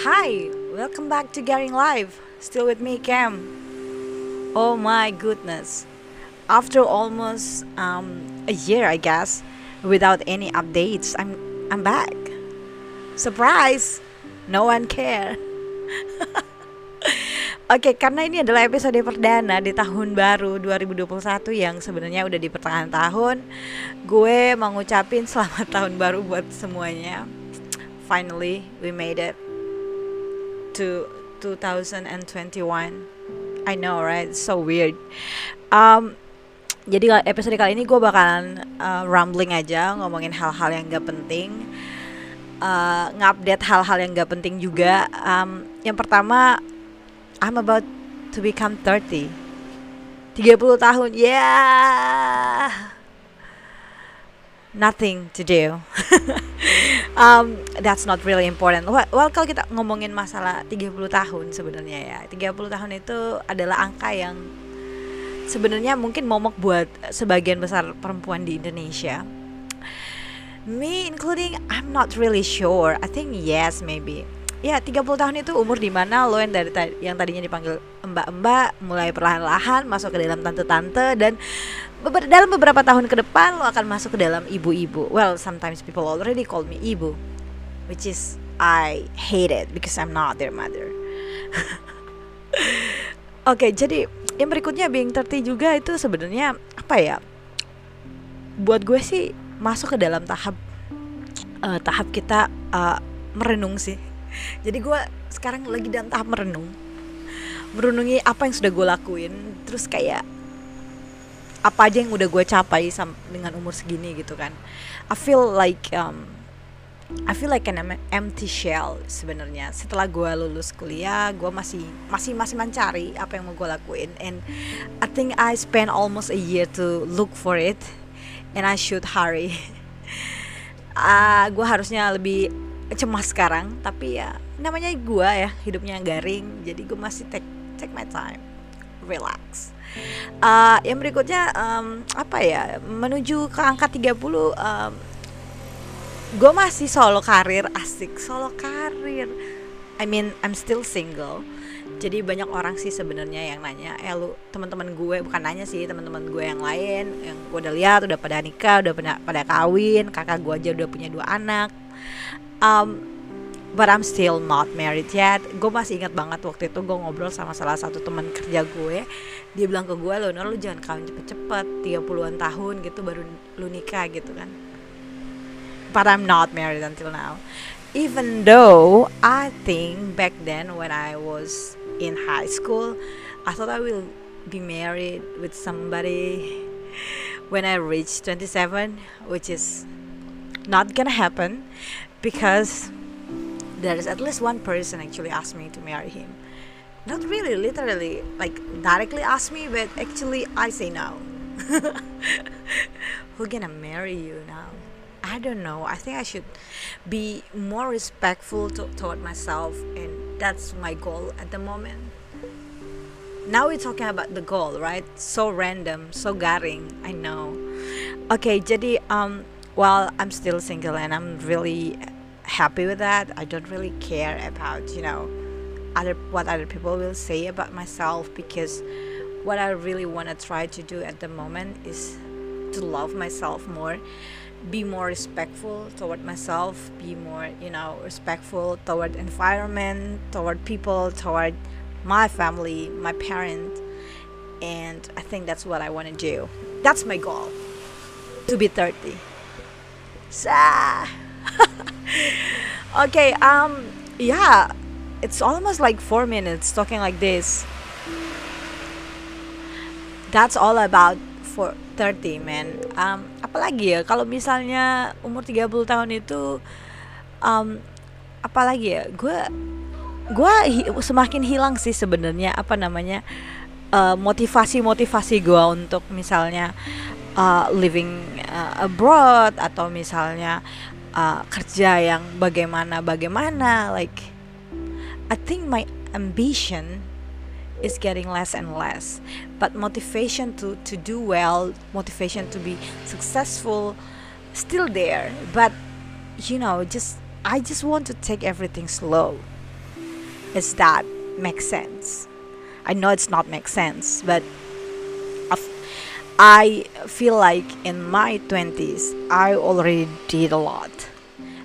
Hi, welcome back to Garing Live. Still with me, Cam. Oh my goodness. After almost um, a year, I guess, without any updates, I'm I'm back. Surprise! No one care. Oke, karena ini adalah episode perdana di tahun baru 2021 yang sebenarnya udah di pertengahan tahun, gue mau ngucapin selamat tahun baru buat semuanya. Finally, we made it to 2021. I know, right? So weird. Um, jadi episode kali ini gue bakalan uh, rambling aja ngomongin hal-hal yang gak penting, uh, ngupdate hal-hal yang gak penting juga. Um, yang pertama I'm about to become 30 30 tahun yeah nothing to do um, that's not really important. Well, well kalau kita ngomongin masalah 30 tahun sebenarnya ya 30 tahun itu adalah angka yang sebenarnya mungkin momok buat sebagian besar perempuan di Indonesia. Me including I'm not really sure. I think yes maybe ya 30 tahun itu umur di mana lo yang dari yang tadinya dipanggil mbak-mbak mulai perlahan-lahan masuk ke dalam tante-tante dan beber dalam beberapa tahun ke depan lo akan masuk ke dalam ibu-ibu. Well, sometimes people already call me ibu, which is I hate it because I'm not their mother. Oke, okay, jadi yang berikutnya being 30 juga itu sebenarnya apa ya? Buat gue sih masuk ke dalam tahap uh, tahap kita uh, merenung sih jadi gue sekarang lagi dalam tahap merenung. Merenungi apa yang sudah gue lakuin terus kayak apa aja yang udah gue capai dengan umur segini gitu kan. I feel like um, I feel like an empty shell sebenarnya. Setelah gue lulus kuliah gue masih masih masih mencari apa yang mau gue lakuin. And I think I spent almost a year to look for it and I should hurry. Uh, gue harusnya lebih cemas sekarang tapi ya namanya gue ya hidupnya garing jadi gue masih take take my time relax. Uh, yang berikutnya um, apa ya menuju ke angka 30 um, gue masih solo karir asik solo karir. I mean I'm still single. Jadi banyak orang sih sebenarnya yang nanya eh lu teman-teman gue bukan nanya sih teman-teman gue yang lain yang gue udah lihat udah pada nikah udah pada pada kawin kakak gue aja udah punya dua anak um, but I'm still not married yet. Gue masih ingat banget waktu itu gue ngobrol sama salah satu teman kerja gue. Dia bilang ke gue, lo lu jangan kawin cepet-cepet, 30-an tahun gitu baru lu nikah gitu kan. But I'm not married until now. Even though I think back then when I was in high school, I thought I will be married with somebody when I reach 27, which is not gonna happen because there is at least one person actually asked me to marry him. Not really literally like directly asked me but actually i say no. Who gonna marry you now? I don't know. I think i should be more respectful to, toward myself and that's my goal at the moment. Now we're talking about the goal right? So random so garing i know. Okay jadi um while i'm still single and i'm really happy with that. I don't really care about, you know, other what other people will say about myself because what I really want to try to do at the moment is to love myself more, be more respectful toward myself, be more, you know, respectful toward environment, toward people, toward my family, my parents. And I think that's what I want to do. That's my goal. To be 30. So okay, um, yeah, it's almost like four minutes talking like this. That's all about for 30 man. Um, apalagi ya kalau misalnya umur 30 tahun itu um, apalagi ya gue gue hi semakin hilang sih sebenarnya apa namanya uh, motivasi motivasi gue untuk misalnya uh, living uh, abroad atau misalnya uh, kerja yang bagaimana bagaimana like I think my ambition is getting less and less. But motivation to to do well motivation to be successful still there. But you know just I just want to take everything slow. Is that make sense? I know it's not make sense but i feel like in my 20s i already did a lot.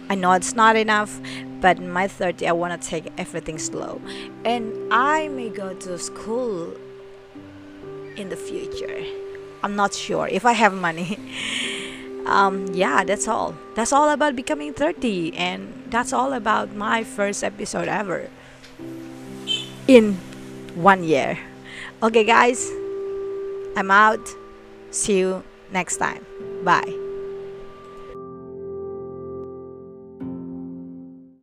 I know it's not enough but in my 30 i want to take everything slow. And i may go to school in the future. I'm not sure if i have money. Um yeah that's all. That's all about becoming 30 and that's all about my first episode ever in one year. Okay guys i'm out see you next time. Bye